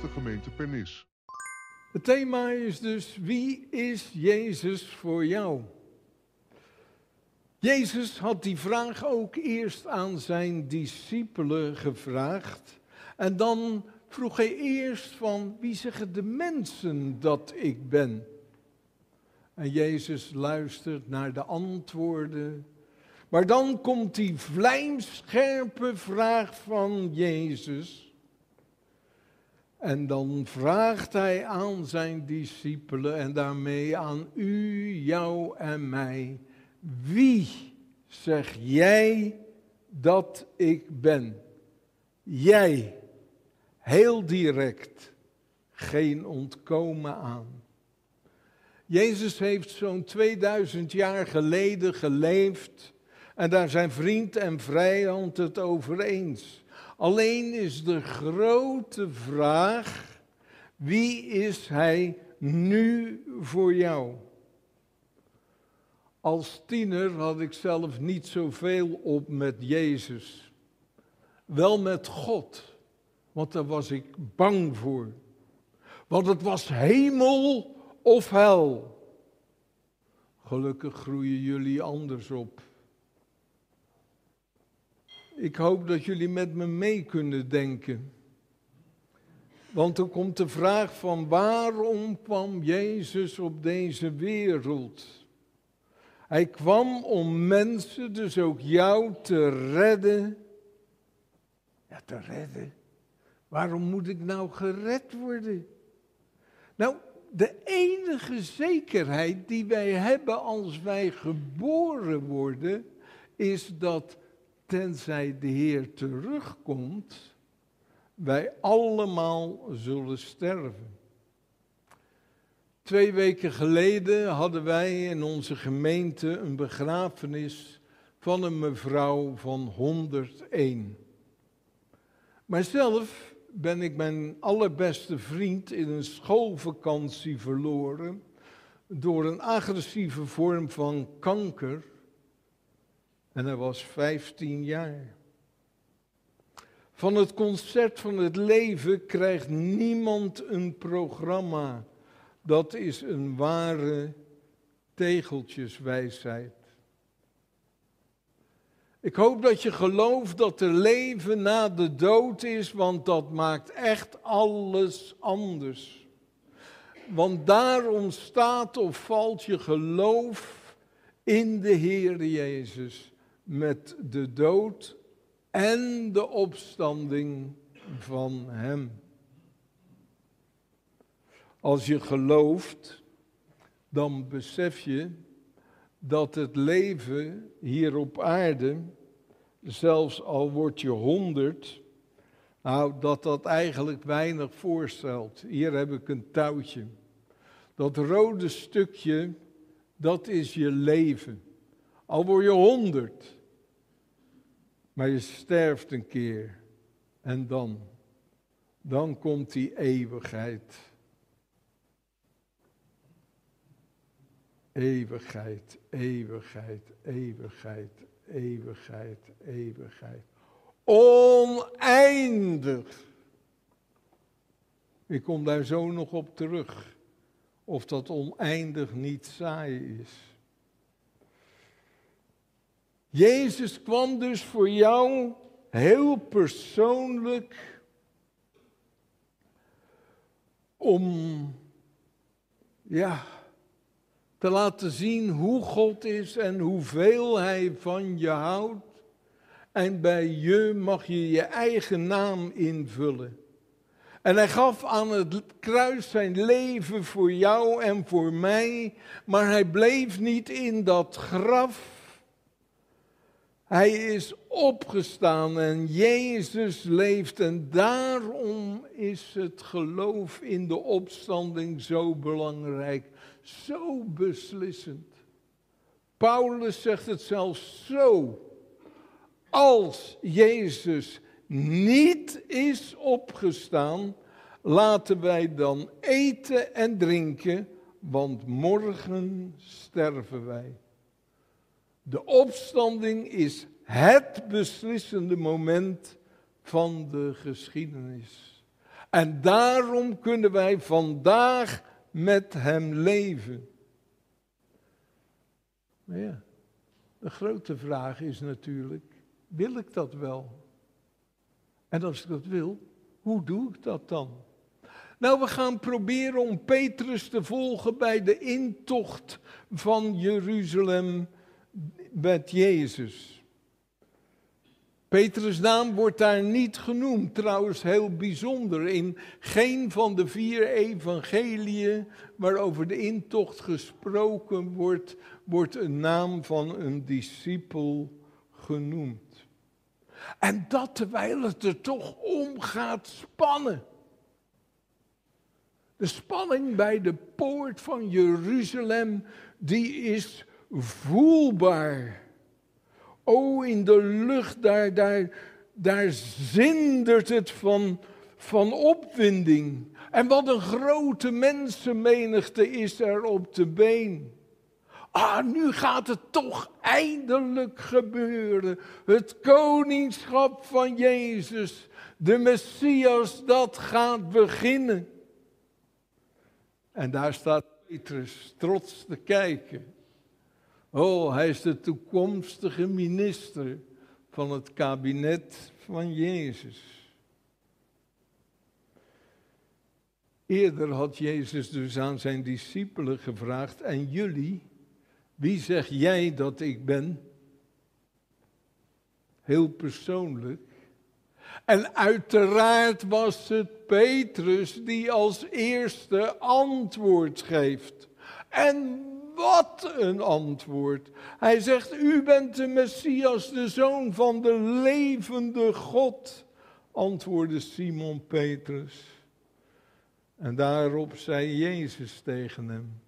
de gemeente Pernis. Het thema is dus, wie is Jezus voor jou? Jezus had die vraag ook eerst aan zijn discipelen gevraagd. En dan vroeg hij eerst van, wie zeggen de mensen dat ik ben? En Jezus luistert naar de antwoorden. Maar dan komt die vlijmscherpe vraag van Jezus. En dan vraagt hij aan zijn discipelen en daarmee aan u, jou en mij, wie zeg jij dat ik ben? Jij, heel direct, geen ontkomen aan. Jezus heeft zo'n 2000 jaar geleden geleefd en daar zijn vriend en vijand het over eens. Alleen is de grote vraag, wie is hij nu voor jou? Als tiener had ik zelf niet zoveel op met Jezus. Wel met God, want daar was ik bang voor. Want het was hemel of hel. Gelukkig groeien jullie anders op. Ik hoop dat jullie met me mee kunnen denken. Want er komt de vraag van waarom kwam Jezus op deze wereld? Hij kwam om mensen, dus ook jou, te redden. Ja, te redden. Waarom moet ik nou gered worden? Nou, de enige zekerheid die wij hebben als wij geboren worden, is dat tenzij de Heer terugkomt, wij allemaal zullen sterven. Twee weken geleden hadden wij in onze gemeente een begrafenis van een mevrouw van 101. Maar zelf ben ik mijn allerbeste vriend in een schoolvakantie verloren door een agressieve vorm van kanker. En hij was 15 jaar. Van het concert van het leven krijgt niemand een programma. Dat is een ware tegeltjeswijsheid. Ik hoop dat je gelooft dat er leven na de dood is, want dat maakt echt alles anders. Want daar ontstaat of valt je geloof in de Heer Jezus met de dood en de opstanding van Hem. Als je gelooft, dan besef je dat het leven hier op aarde, zelfs al word je honderd, nou, dat dat eigenlijk weinig voorstelt. Hier heb ik een touwtje. Dat rode stukje, dat is je leven. Al word je honderd, maar je sterft een keer. En dan, dan komt die eeuwigheid. Eeuwigheid, eeuwigheid, eeuwigheid, eeuwigheid, eeuwigheid. Oneindig. Ik kom daar zo nog op terug. Of dat oneindig niet saai is. Jezus kwam dus voor jou heel persoonlijk om, ja, te laten zien hoe God is en hoeveel Hij van je houdt. En bij je mag je je eigen naam invullen. En hij gaf aan het kruis zijn leven voor jou en voor mij, maar hij bleef niet in dat graf. Hij is opgestaan en Jezus leeft en daarom is het geloof in de opstanding zo belangrijk zo beslissend. Paulus zegt het zelfs zo. Als Jezus niet is opgestaan, laten wij dan eten en drinken, want morgen sterven wij. De opstanding is het beslissende moment van de geschiedenis. En daarom kunnen wij vandaag met Hem leven. Maar ja, de grote vraag is natuurlijk, wil ik dat wel? En als ik dat wil, hoe doe ik dat dan? Nou, we gaan proberen om Petrus te volgen bij de intocht van Jeruzalem met Jezus. Petrus' naam wordt daar niet genoemd, trouwens heel bijzonder. In geen van de vier evangeliën waarover de intocht gesproken wordt, wordt een naam van een discipel genoemd. En dat terwijl het er toch om gaat spannen. De spanning bij de poort van Jeruzalem, die is voelbaar. O, in de lucht, daar, daar, daar zindert het van, van opwinding. En wat een grote mensenmenigte is er op de been. Ah, nu gaat het toch eindelijk gebeuren. Het koningschap van Jezus, de Messias, dat gaat beginnen. En daar staat Petrus trots te kijken. Oh, hij is de toekomstige minister van het kabinet van Jezus. Eerder had Jezus dus aan zijn discipelen gevraagd: En jullie, wie zeg jij dat ik ben? Heel persoonlijk. En uiteraard was het Petrus die als eerste antwoord geeft. En wat een antwoord. Hij zegt, u bent de Messias, de zoon van de levende God, antwoordde Simon Petrus. En daarop zei Jezus tegen hem,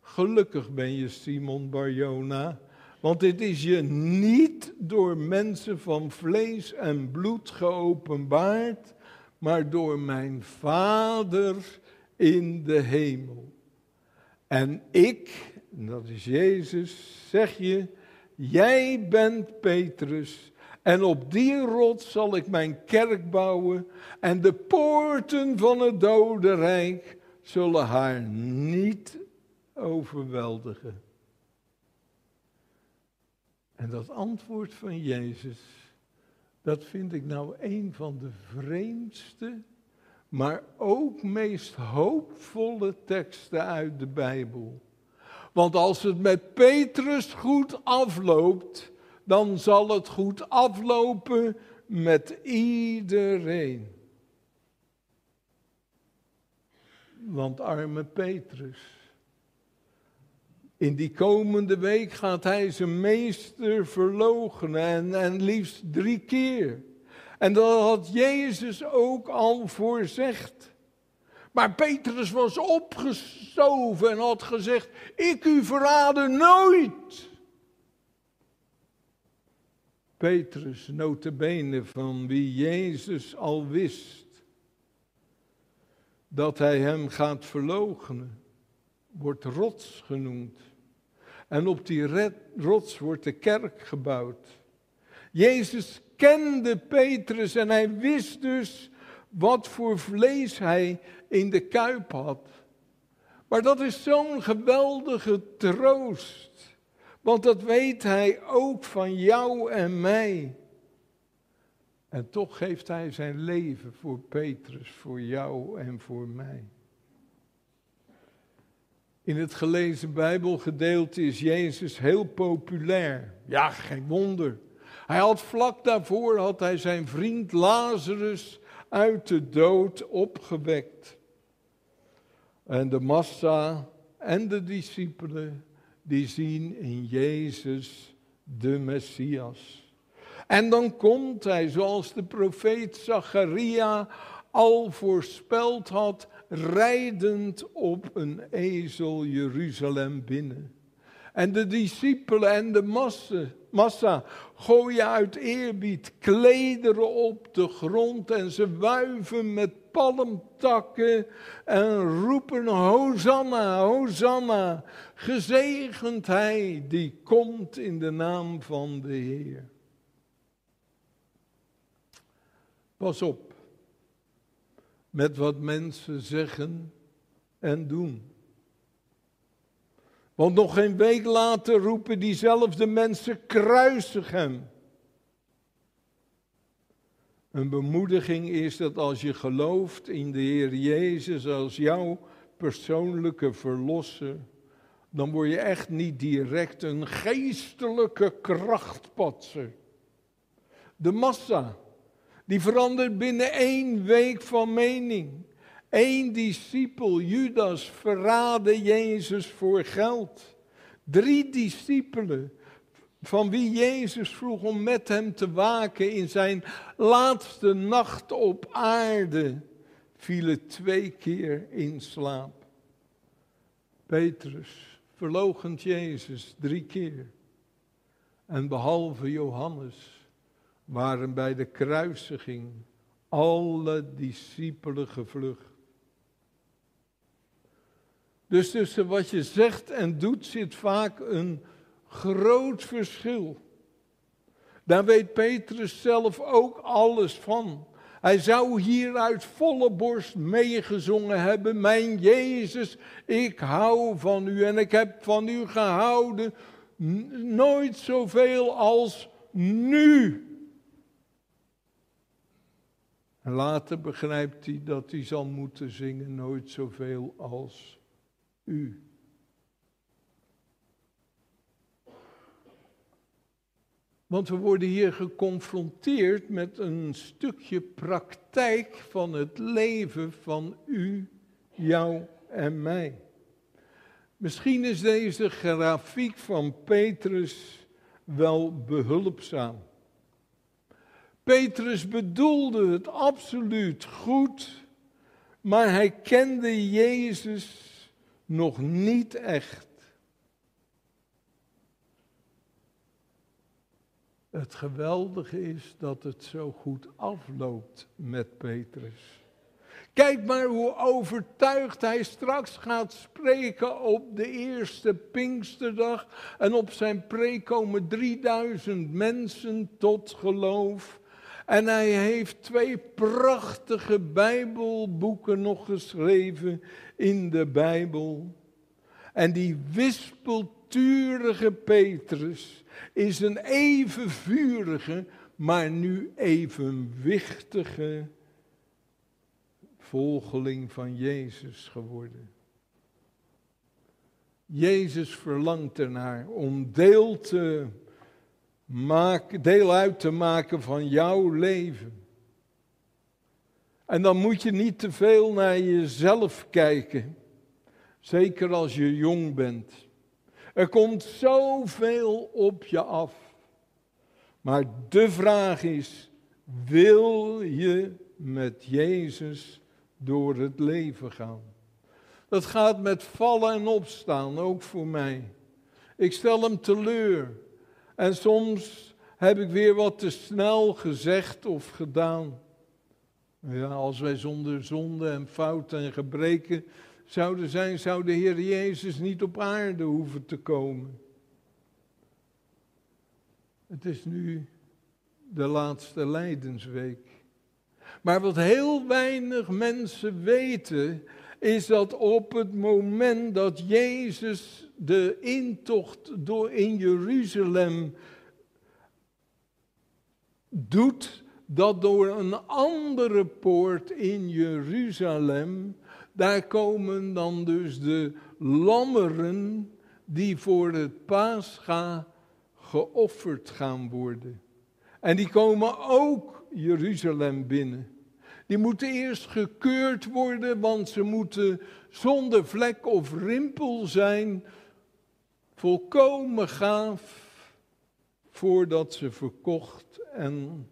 gelukkig ben je Simon Barjona, want dit is je niet door mensen van vlees en bloed geopenbaard, maar door mijn Vader in de hemel. En ik, dat is Jezus, zeg je, jij bent Petrus. En op die rots zal ik mijn kerk bouwen. En de poorten van het dodenrijk zullen haar niet overweldigen. En dat antwoord van Jezus, dat vind ik nou een van de vreemdste, maar ook meest hoopvolle teksten uit de Bijbel. Want als het met Petrus goed afloopt, dan zal het goed aflopen met iedereen. Want arme Petrus. In die komende week gaat hij zijn meester verloochenen en, en liefst drie keer. En dat had Jezus ook al voorzegd. Maar Petrus was opgestoven en had gezegd: Ik u verraden nooit. Petrus, notabene van wie Jezus al wist dat hij hem gaat verloochenen, wordt rots genoemd. En op die rots wordt de kerk gebouwd. Jezus kende Petrus en hij wist dus wat voor vlees hij in de kuip had. Maar dat is zo'n geweldige troost. Want dat weet hij ook van jou en mij. En toch geeft hij zijn leven voor Petrus, voor jou en voor mij. In het gelezen Bijbelgedeelte is Jezus heel populair. Ja, geen wonder. Hij had vlak daarvoor had hij zijn vriend Lazarus uit de dood opgewekt. En de massa en de discipelen, die zien in Jezus de Messias. En dan komt hij, zoals de profeet Zacharia al voorspeld had, rijdend op een ezel Jeruzalem binnen. En de discipelen en de massa, massa gooien uit eerbied klederen op de grond en ze wuiven met palmtakken en roepen Hosanna, Hosanna, gezegend hij die komt in de naam van de Heer. Pas op, met wat mensen zeggen en doen. Want nog geen week later roepen diezelfde mensen kruisig hem. Een bemoediging is dat als je gelooft in de Heer Jezus als jouw persoonlijke verlosser, dan word je echt niet direct een geestelijke krachtpatser. De massa, die verandert binnen één week van mening. Eén discipel, Judas, verraadde Jezus voor geld. Drie discipelen, van wie Jezus vroeg om met hem te waken in zijn laatste nacht op aarde, vielen twee keer in slaap. Petrus verlogend Jezus drie keer. En behalve Johannes waren bij de kruisiging alle discipelen gevlucht. Dus tussen wat je zegt en doet zit vaak een groot verschil. Daar weet Petrus zelf ook alles van. Hij zou hier uit volle borst meegezongen hebben: Mijn Jezus, ik hou van u en ik heb van u gehouden. Nooit zoveel als nu. Later begrijpt hij dat hij zal moeten zingen: Nooit zoveel als u. Want we worden hier geconfronteerd met een stukje praktijk van het leven van u, jou en mij. Misschien is deze grafiek van Petrus wel behulpzaam. Petrus bedoelde het absoluut goed, maar hij kende Jezus nog niet echt. Het geweldige is dat het zo goed afloopt met Petrus. Kijk maar hoe overtuigd hij straks gaat spreken op de eerste Pinksterdag. En op zijn preek komen 3000 mensen tot geloof. En hij heeft twee prachtige Bijbelboeken nog geschreven in de Bijbel. En die wispelturige Petrus is een even vurige, maar nu evenwichtige volgeling van Jezus geworden. Jezus verlangt ernaar om deel, te maken, deel uit te maken van jouw leven. En dan moet je niet te veel naar jezelf kijken, zeker als je jong bent. Er komt zoveel op je af. Maar de vraag is, wil je met Jezus door het leven gaan? Dat gaat met vallen en opstaan, ook voor mij. Ik stel hem teleur. En soms heb ik weer wat te snel gezegd of gedaan. Ja, als wij zonder zonde en fouten en gebreken zouden zijn, zou de Heer Jezus niet op aarde hoeven te komen. Het is nu de laatste lijdensweek. Maar wat heel weinig mensen weten, is dat op het moment dat Jezus de intocht door in Jeruzalem doet, dat door een andere poort in Jeruzalem daar komen dan dus de lammeren die voor het paascha geofferd gaan worden. En die komen ook Jeruzalem binnen. Die moeten eerst gekeurd worden, want ze moeten zonder vlek of rimpel zijn, volkomen gaaf, voordat ze verkocht en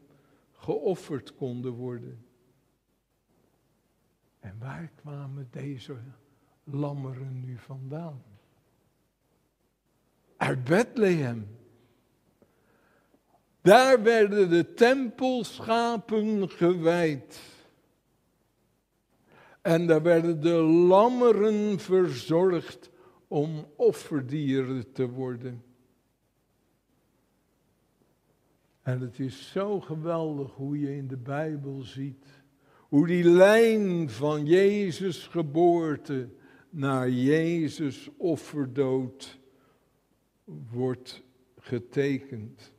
geofferd konden worden. En waar kwamen deze lammeren nu vandaan? Uit Bethlehem. Daar werden de tempelschapen gewijd. En daar werden de lammeren verzorgd om offerdieren te worden. En het is zo geweldig hoe je in de Bijbel ziet Hoe die lijn van Jezus geboorte naar Jezus offerdood wordt getekend.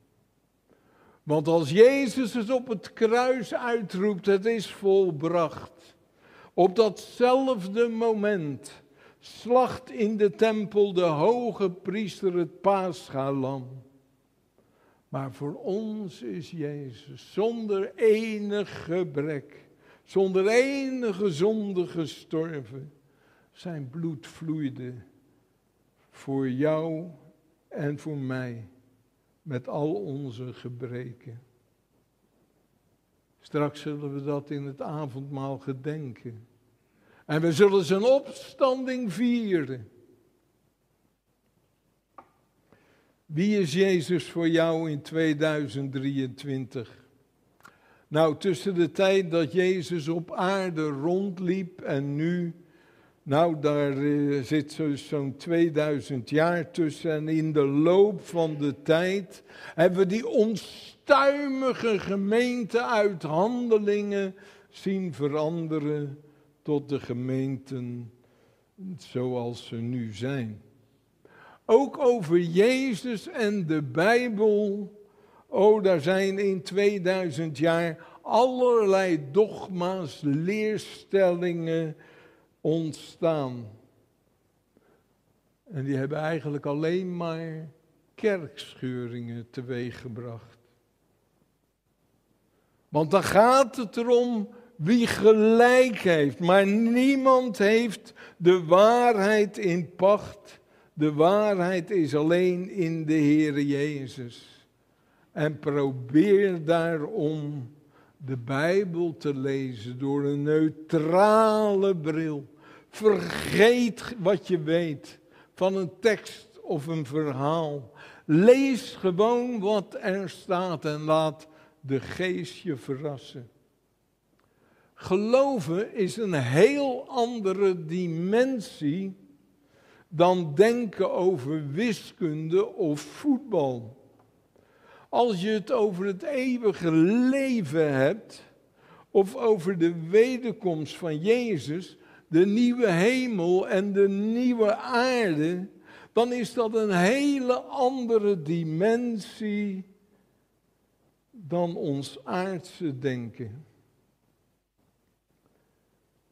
Want als Jezus het op het kruis uitroept, het is volbracht. Op datzelfde moment slacht in de tempel de hoge priester het paaschalam. Maar voor ons is Jezus zonder enig gebrek, zonder enige zonde gestorven. Zijn bloed vloeide voor jou en voor mij met al onze gebreken. Straks zullen we dat in het avondmaal gedenken. En we zullen zijn opstanding vieren. Wie is Jezus voor jou in 2023? Nou, tussen de tijd dat Jezus op aarde rondliep en nu, nou, daar uh, zit zo'n 2000 jaar tussen. En in de loop van de tijd hebben we die onstuimige gemeente uit handelingen zien veranderen tot de gemeenten zoals ze nu zijn. Ook over Jezus en de Bijbel. Oh, daar zijn in 2000 jaar allerlei dogma's, leerstellingen ontstaan. En die hebben eigenlijk alleen maar kerkscheuringen teweeggebracht. Want dan gaat het erom wie gelijk heeft, maar niemand heeft de waarheid in pacht. De waarheid is alleen in de Heer Jezus. En probeer daarom de Bijbel te lezen door een neutrale bril. Vergeet wat je weet van een tekst of een verhaal. Lees gewoon wat er staat en laat de geest je verrassen. Geloven is een heel andere dimensie dan denken over wiskunde of voetbal. Als je het over het eeuwige leven hebt, of over de wederkomst van Jezus, de nieuwe hemel en de nieuwe aarde, dan is dat een hele andere dimensie dan ons aardse denken.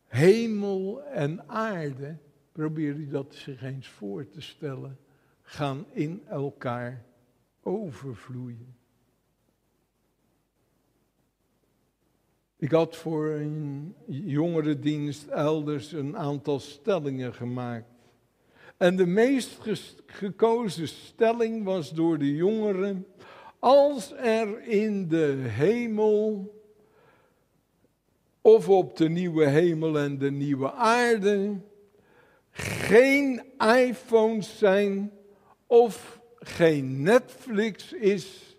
Hemel en aarde, probeer je dat zich eens voor te stellen, gaan in elkaar overvloeien. Ik had voor een jongerendienst elders een aantal stellingen gemaakt. En de meest gekozen stelling was door de jongeren: als er in de hemel of op de nieuwe hemel en de nieuwe aarde geen iPhones zijn of geen Netflix is,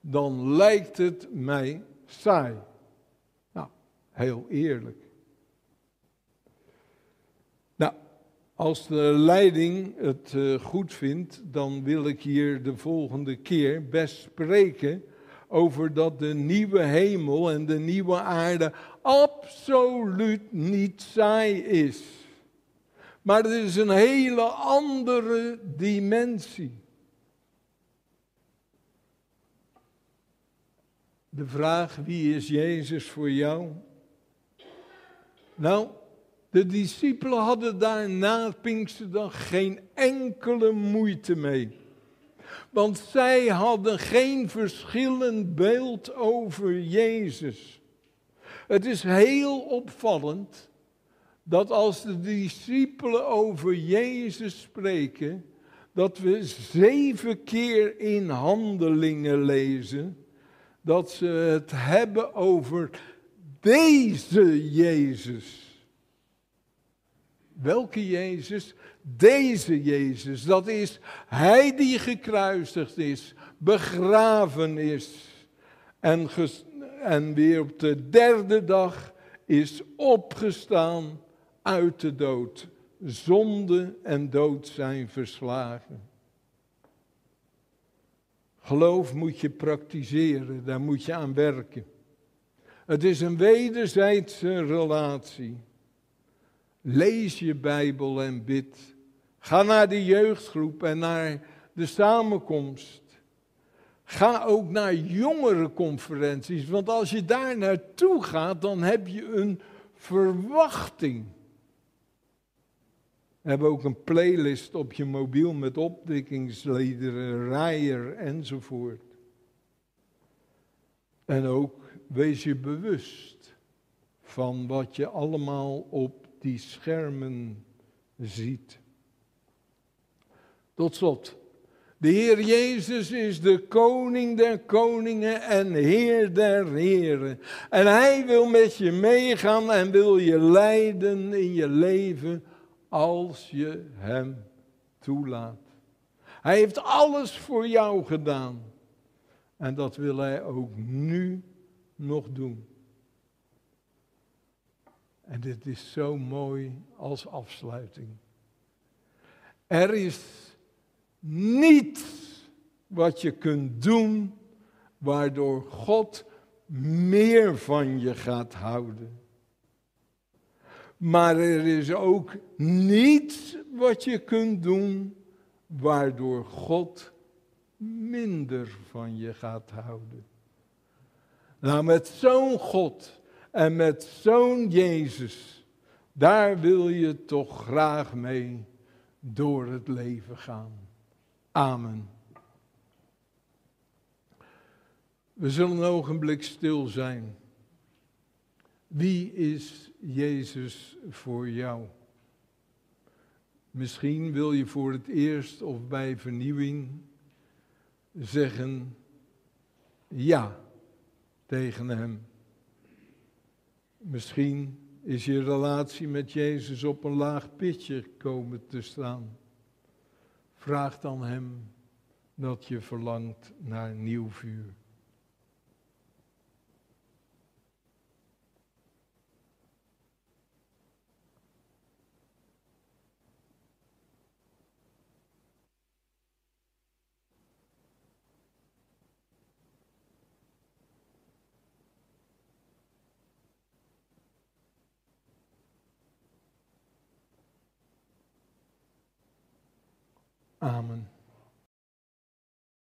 dan lijkt het mij saai. Nou, heel eerlijk. Nou, als de leiding het uh, goed vindt, dan wil ik hier de volgende keer best spreken over dat de nieuwe hemel en de nieuwe aarde absoluut niet saai is. Maar het is een hele andere dimensie. De vraag, wie is Jezus voor jou? Nou, de discipelen hadden daar na Pinksterdag geen enkele moeite mee. Want zij hadden geen verschillend beeld over Jezus. Het is heel opvallend dat als de discipelen over Jezus spreken, dat we zeven keer in handelingen lezen dat ze het hebben over deze Jezus. Welke Jezus? Deze Jezus. Dat is Hij die gekruisigd is, begraven is en, en weer op de derde dag is opgestaan uit de dood. Zonde en dood zijn verslagen. Geloof moet je praktiseren, daar moet je aan werken. Het is een wederzijdse relatie. Lees je Bijbel en bid. Ga naar de jeugdgroep en naar de samenkomst. Ga ook naar jongere conferenties, want als je daar naartoe gaat, dan heb je een verwachting. We hebben ook een playlist op je mobiel met opdikkingsliederen, rijer enzovoort. En ook wees je bewust van wat je allemaal op die schermen ziet. Tot slot. De Heer Jezus is de koning der koningen en Heer der heren. En Hij wil met je meegaan en wil je leiden in je leven als je Hem toelaat. Hij heeft alles voor jou gedaan. En dat wil Hij ook nu nog doen. En dit is zo mooi als afsluiting. Er is niets wat je kunt doen waardoor God meer van je gaat houden. Maar er is ook niets wat je kunt doen waardoor God minder van je gaat houden. Nou, met zo'n God en met zo'n Jezus, daar wil je toch graag mee door het leven gaan. Amen. We zullen een ogenblik stil zijn. Wie is Jezus voor jou? Misschien wil je voor het eerst of bij vernieuwing zeggen ja tegen Hem. Misschien is je relatie met Jezus op een laag pitje komen te staan. Vraag dan Hem dat je verlangt naar nieuw vuur. Amen.